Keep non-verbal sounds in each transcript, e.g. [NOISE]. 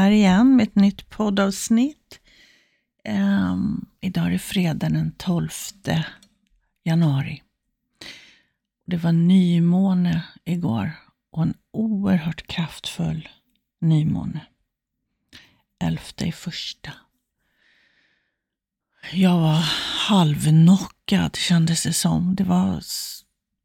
Här igen med ett nytt poddavsnitt. Um, idag är det fredag den 12 januari. Det var nymåne igår och en oerhört kraftfull nymåne. Elfte i första. Jag var halvnockad kändes det som. Det var,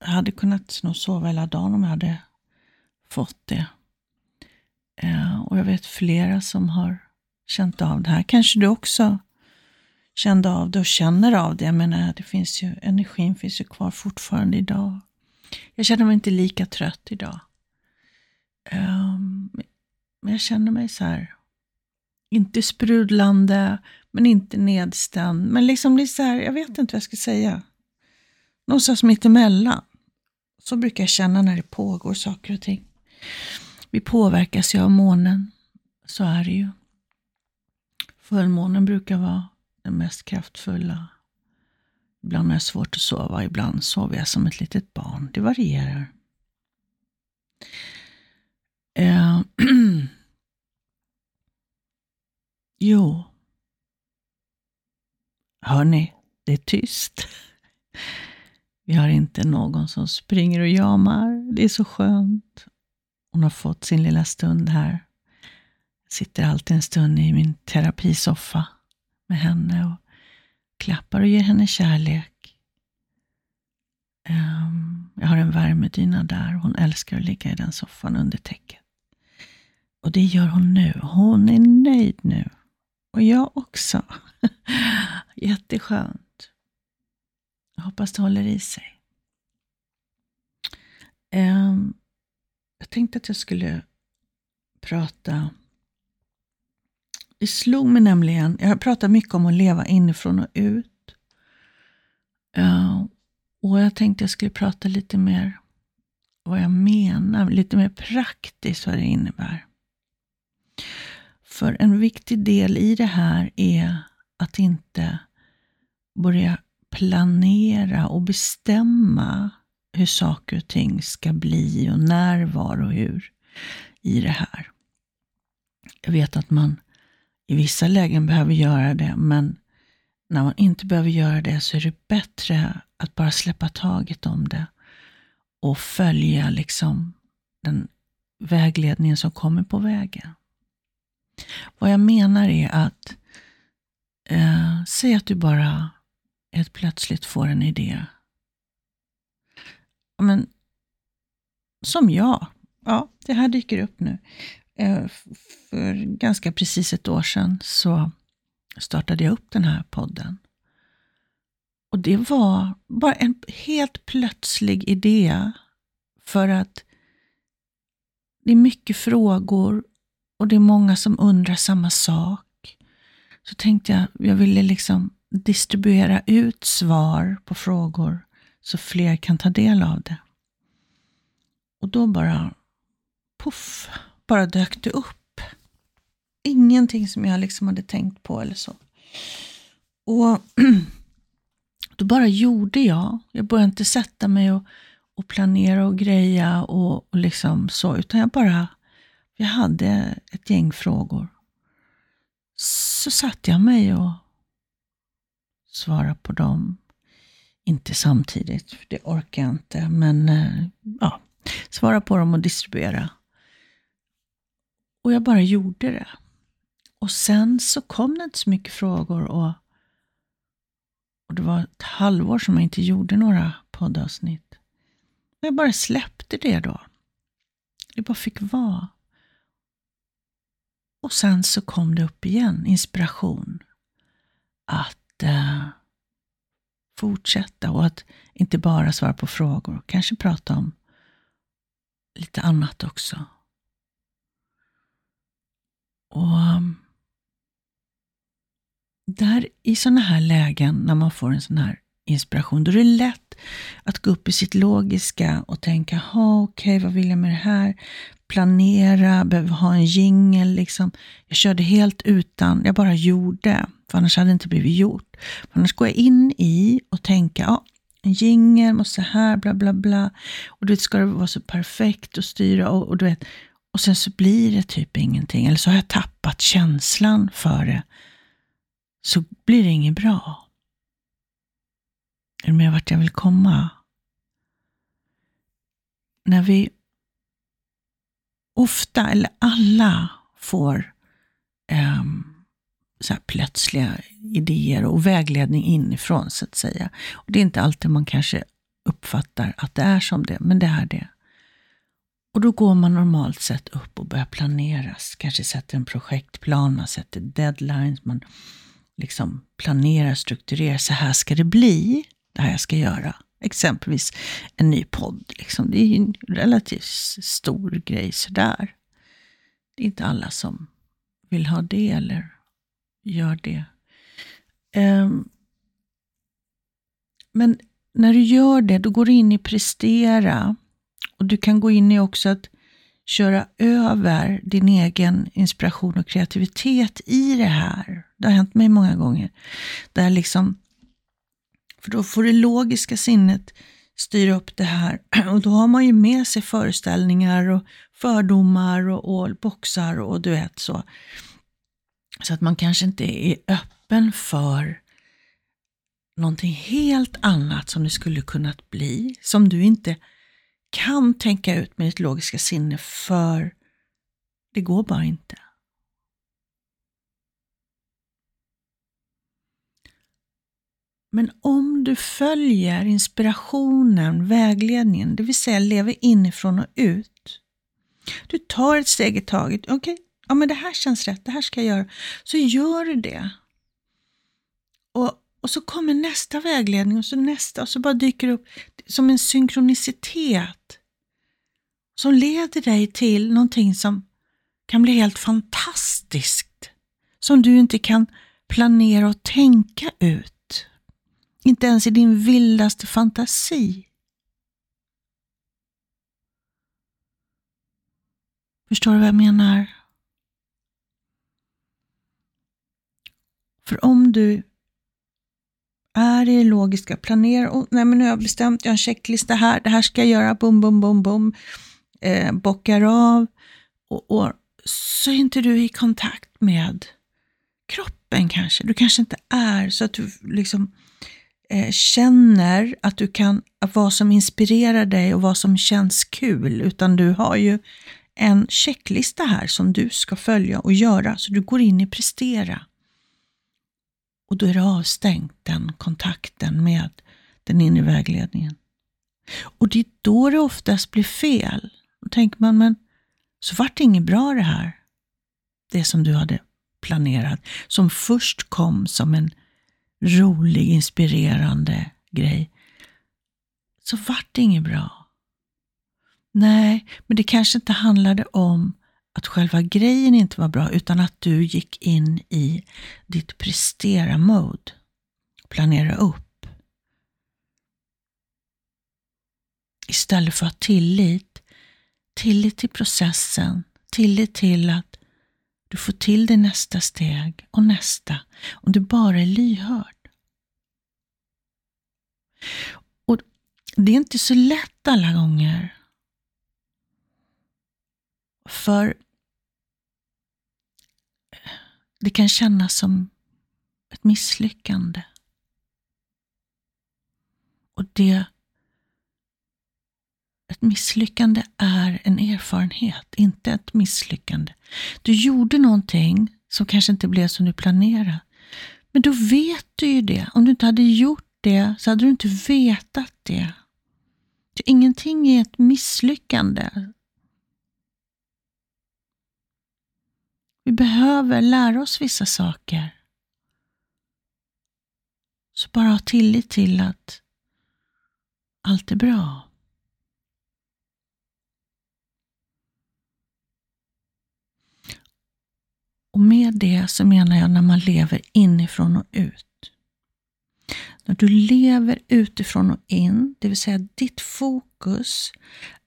jag hade kunnat nog sova hela dagen om jag hade fått det. Eh, och jag vet flera som har känt av det här. Kanske du också kände av det och känner av det. Jag menar, det finns ju, energin finns ju kvar fortfarande idag. Jag känner mig inte lika trött idag. Um, men jag känner mig så här, inte sprudlande, men inte nedstämd. Men liksom det är så här, jag vet inte vad jag ska säga. Någonstans mittemellan. Så brukar jag känna när det pågår saker och ting. Vi påverkas ju av månen. Så är det ju. Fullmånen brukar vara den mest kraftfulla. Ibland har jag svårt att sova, ibland sover jag som ett litet barn. Det varierar. Eh, [CLEARS THROAT] jo. Hörni, det är tyst. [LAUGHS] Vi har inte någon som springer och jamar. Det är så skönt. Hon har fått sin lilla stund här. Jag sitter alltid en stund i min terapisoffa med henne och klappar och ger henne kärlek. Ehm, jag har en värmedyna där. Hon älskar att ligga i den soffan under täcket. Och det gör hon nu. Hon är nöjd nu. Och jag också. [LAUGHS] Jätteskönt. Jag hoppas det håller i sig. Um, jag tänkte att jag skulle prata det slog mig nämligen, jag har pratat mycket om att leva inifrån och ut. Uh, och jag tänkte jag skulle prata lite mer vad jag menar, lite mer praktiskt vad det innebär. För en viktig del i det här är att inte börja planera och bestämma hur saker och ting ska bli och när, var och hur i det här. Jag vet att man i vissa lägen behöver göra det, men när man inte behöver göra det så är det bättre att bara släppa taget om det och följa liksom den vägledningen som kommer på vägen. Vad jag menar är att eh, säg att du bara helt plötsligt får en idé. Men, som jag. Ja, det här dyker upp nu. Eh, för ganska precis ett år sedan så startade jag upp den här podden. Och det var bara en helt plötslig idé för att det är mycket frågor och det är många som undrar samma sak. Så tänkte jag, jag ville liksom distribuera ut svar på frågor så fler kan ta del av det. Och då bara, puff, bara dök det upp. Ingenting som jag liksom hade tänkt på eller så. Och [CLEARS THROAT] då bara gjorde jag. Jag började inte sätta mig och, och planera och greja och, och liksom så, utan jag bara, jag hade ett gäng frågor. Så satte jag mig och svarade på dem. Inte samtidigt, för det orkar jag inte, men eh, ja, svara på dem och distribuera. Och jag bara gjorde det. Och sen så kom det inte så mycket frågor och, och det var ett halvår som jag inte gjorde några poddavsnitt. Och jag bara släppte det då. Det bara fick vara. Och sen så kom det upp igen, inspiration. Att eh, fortsätta och att inte bara svara på frågor, kanske prata om lite annat också. Och um, där i sådana här lägen, när man får en sån här inspiration, då är det lätt att gå upp i sitt logiska och tänka, okej, okay, vad vill jag med det här? Planera, behöver ha en jingel liksom. Jag körde helt utan, jag bara gjorde, för annars hade det inte blivit gjort. För annars går jag in i och tänker, ja, en jingel måste här, bla bla bla. Och du vet, ska det vara så perfekt och styra och, och du vet, och sen så blir det typ ingenting, eller så har jag tappat känslan för det, så blir det inget bra. Är du med vart jag vill komma? När vi ofta, eller alla, får um, så plötsliga idéer och vägledning inifrån, så att säga. Och det är inte alltid man kanske uppfattar att det är som det, men det är det. Och då går man normalt sett upp och börjar planera. Kanske sätter en projektplan, man sätter deadlines, man liksom planerar, strukturerar. Så här ska det bli, det här jag ska göra. Exempelvis en ny podd. Liksom. Det är ju en relativt stor grej sådär. Det är inte alla som vill ha det eller gör det. Um, men när du gör det, då går du in i prestera. Och du kan gå in i också att köra över din egen inspiration och kreativitet i det här. Det har hänt mig många gånger. Där liksom, för då får det logiska sinnet styra upp det här. [CLEARS THROAT] Och då har man ju med sig föreställningar och fördomar och, och boxar och du vet så. Så att man kanske inte är öppen för någonting helt annat som det skulle kunnat bli, som du inte kan tänka ut med ditt logiska sinne för det går bara inte. Men om du följer inspirationen, vägledningen, det vill säga lever inifrån och ut. Du tar ett steg i taget. Okej, okay, ja men det här känns rätt, det här ska jag göra. Så gör du det. Och, och så kommer nästa vägledning och så nästa och så bara dyker det upp som en synkronicitet som leder dig till någonting som kan bli helt fantastiskt. Som du inte kan planera och tänka ut. Inte ens i din vildaste fantasi. Förstår du vad jag menar? För om du är i det logiska, planera, och, nej men nu har jag bestämt, jag har en checklista här, det här ska jag göra, bum, bum, bum, bum, eh, bockar av och, och så är inte du i kontakt med kroppen kanske. Du kanske inte är så att du liksom eh, känner att du kan, att vad som inspirerar dig och vad som känns kul, utan du har ju en checklista här som du ska följa och göra, så du går in i prestera. Och då är det avstängt, den kontakten med den inre vägledningen. Och det är då det oftast blir fel. Då tänker man, men så vart det inget bra det här. Det som du hade planerat, som först kom som en rolig, inspirerande grej. Så vart det inget bra. Nej, men det kanske inte handlade om att själva grejen inte var bra, utan att du gick in i ditt prestera-mode. Planera upp. Istället för att ha tillit. Tillit till processen. Tillit till att du får till dig nästa steg och nästa. Om du bara är lyhörd. Och Det är inte så lätt alla gånger. För det kan kännas som ett misslyckande. Och det ett misslyckande är en erfarenhet, inte ett misslyckande. Du gjorde någonting som kanske inte blev som du planerade. Men då vet du ju det. Om du inte hade gjort det så hade du inte vetat det. Ingenting är ett misslyckande. Vi behöver lära oss vissa saker. Så bara ha tillit till att allt är bra. Och med det så menar jag när man lever inifrån och ut. När du lever utifrån och in, det vill säga ditt fokus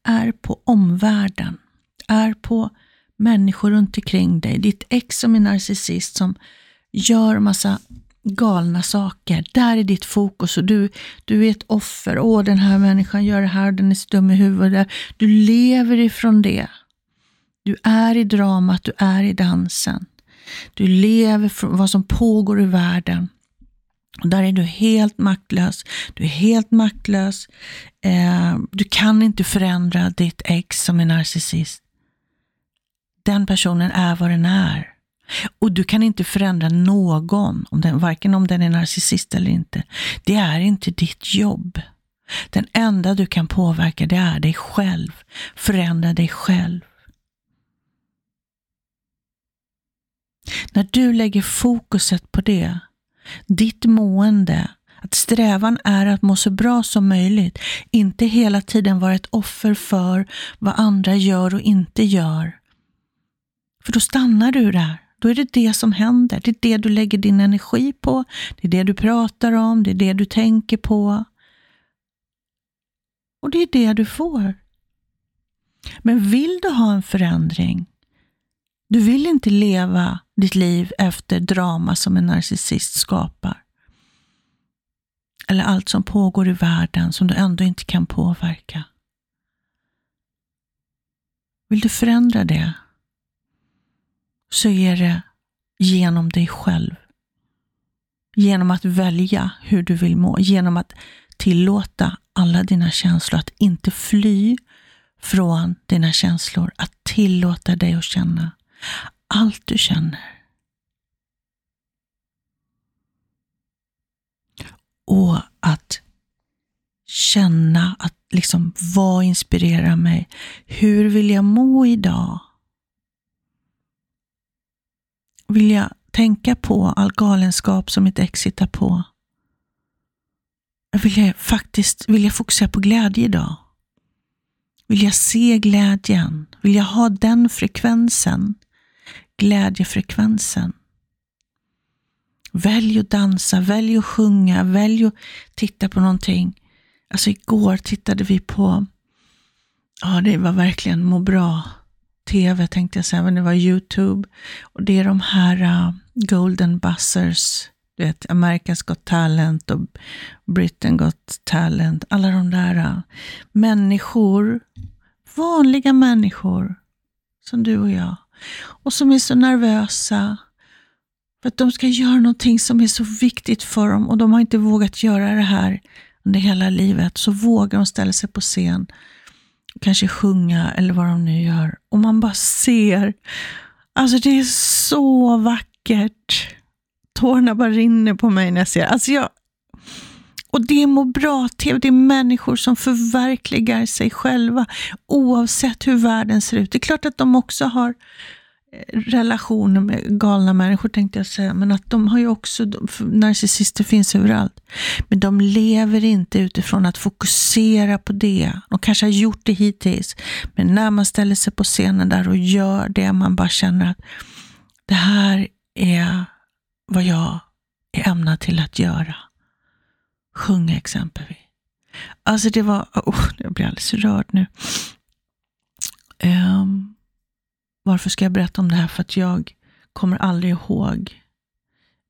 är på omvärlden, är på människor runt omkring dig, ditt ex som är narcissist som gör massa galna saker. Där är ditt fokus och du, du är ett offer. Åh, den här människan gör det här, den är så dum i huvudet. Du lever ifrån det. Du är i dramat, du är i dansen. Du lever från vad som pågår i världen. Och där är du helt maktlös. Du är helt maktlös. Eh, du kan inte förändra ditt ex som är narcissist. Den personen är vad den är. Och du kan inte förändra någon, om den, varken om den är narcissist eller inte. Det är inte ditt jobb. Den enda du kan påverka, det är dig själv. Förändra dig själv. När du lägger fokuset på det, ditt mående, att strävan är att må så bra som möjligt, inte hela tiden vara ett offer för vad andra gör och inte gör. För då stannar du där. Då är det det som händer. Det är det du lägger din energi på. Det är det du pratar om. Det är det du tänker på. Och det är det du får. Men vill du ha en förändring, du vill inte leva ditt liv efter drama som en narcissist skapar. Eller allt som pågår i världen som du ändå inte kan påverka. Vill du förändra det så är det genom dig själv. Genom att välja hur du vill må, genom att tillåta alla dina känslor, att inte fly från dina känslor, att tillåta dig att känna allt du känner. Och att känna att liksom, vad inspirerar mig? Hur vill jag må idag? Vill jag tänka på all galenskap som mitt ex hittar på? Vill jag faktiskt vill jag fokusera på glädje idag? Vill jag se glädjen? Vill jag ha den frekvensen? Glädjefrekvensen. Välj att dansa, välj att sjunga, välj att titta på någonting. Alltså igår tittade vi på, ja det var verkligen må bra tv tänkte jag säga, men det var Youtube. Och det är de här uh, Golden Buzzers, du vet, America's Got Talent och Britain Got Talent. Alla de där uh, människor, vanliga människor som du och jag. Och som är så nervösa för att de ska göra någonting som är så viktigt för dem och de har inte vågat göra det här under hela livet. Så vågar de ställa sig på scen kanske sjunga eller vad de nu gör. Och man bara ser. Alltså det är så vackert. Tårna bara rinner på mig när jag ser. Alltså jag, och det är må bra-tv, det är människor som förverkligar sig själva oavsett hur världen ser ut. Det är klart att de också har relationer med galna människor tänkte jag säga, men att de har ju också, narcissister finns överallt. Men de lever inte utifrån att fokusera på det. De kanske har gjort det hittills, men när man ställer sig på scenen där och gör det, man bara känner att det här är vad jag är ämnad till att göra. Sjunga exempelvis. Alltså det var, oh, jag blir alldeles rörd nu. Um, varför ska jag berätta om det här? För att jag kommer aldrig ihåg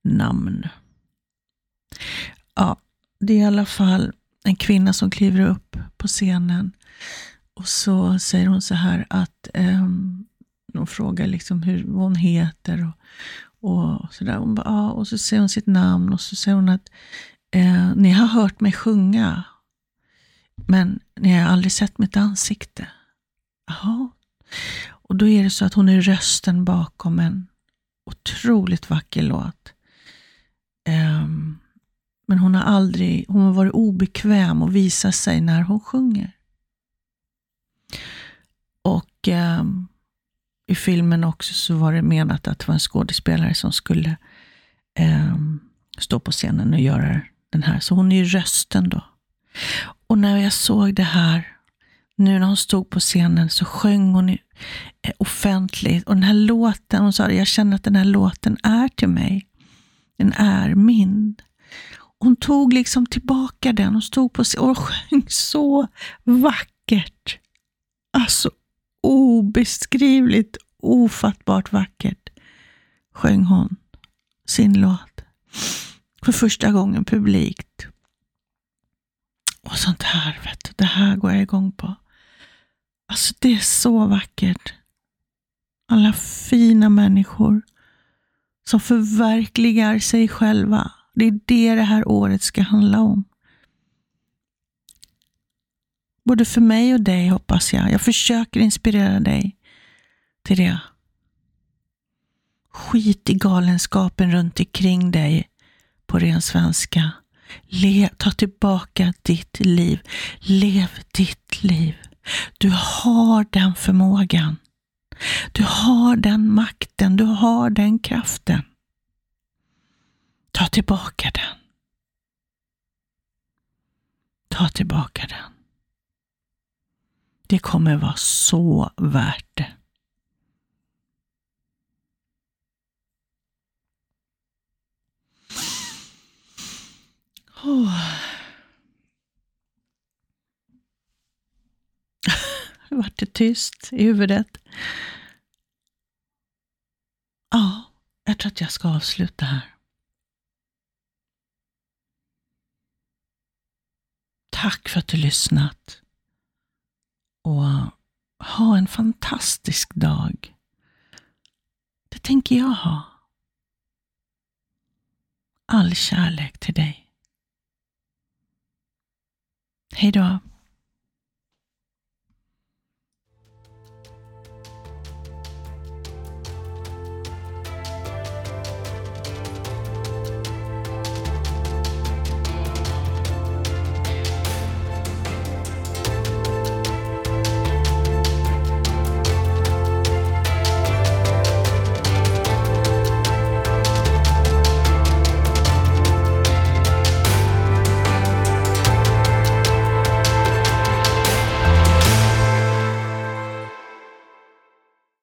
namn. Ja, det är i alla fall en kvinna som kliver upp på scenen och så säger hon så här att eh, hon frågar liksom hur vad hon heter och, och sådär. Hon bara, ja, och så säger hon sitt namn och så säger hon att eh, ni har hört mig sjunga, men ni har aldrig sett mitt ansikte. Jaha, och då är det så att hon är rösten bakom en otroligt vacker låt. Um, men hon har aldrig, hon har varit obekväm att visa sig när hon sjunger. Och um, i filmen också så var det menat att det var en skådespelare som skulle um, stå på scenen och göra den här. Så hon är ju rösten då. Och när jag såg det här nu när hon stod på scenen så sjöng hon eh, offentligt. Och den här låten, hon sa jag känner att den här låten är till mig. Den är min. Hon tog liksom tillbaka den och stod på scenen och sjöng så vackert. Alltså obeskrivligt, ofattbart vackert sjöng hon sin låt. För första gången publikt. Och sånt här, vet du, det här går jag igång på. Alltså det är så vackert. alla fina människor som förverkligar sig själva. Det är det det här året ska handla om. Både för mig och dig hoppas jag. Jag försöker inspirera dig till det. Skit i galenskapen runt omkring dig på ren svenska. Le, ta tillbaka ditt liv. Lev ditt liv. Du har den förmågan. Du har den makten, du har den kraften. Ta tillbaka den. Ta tillbaka den. Det kommer vara så värt det. Oh. Vart det tyst i huvudet. Ja, jag tror att jag ska avsluta här. Tack för att du lyssnat. Och ha en fantastisk dag. Det tänker jag ha. All kärlek till dig. Hej då.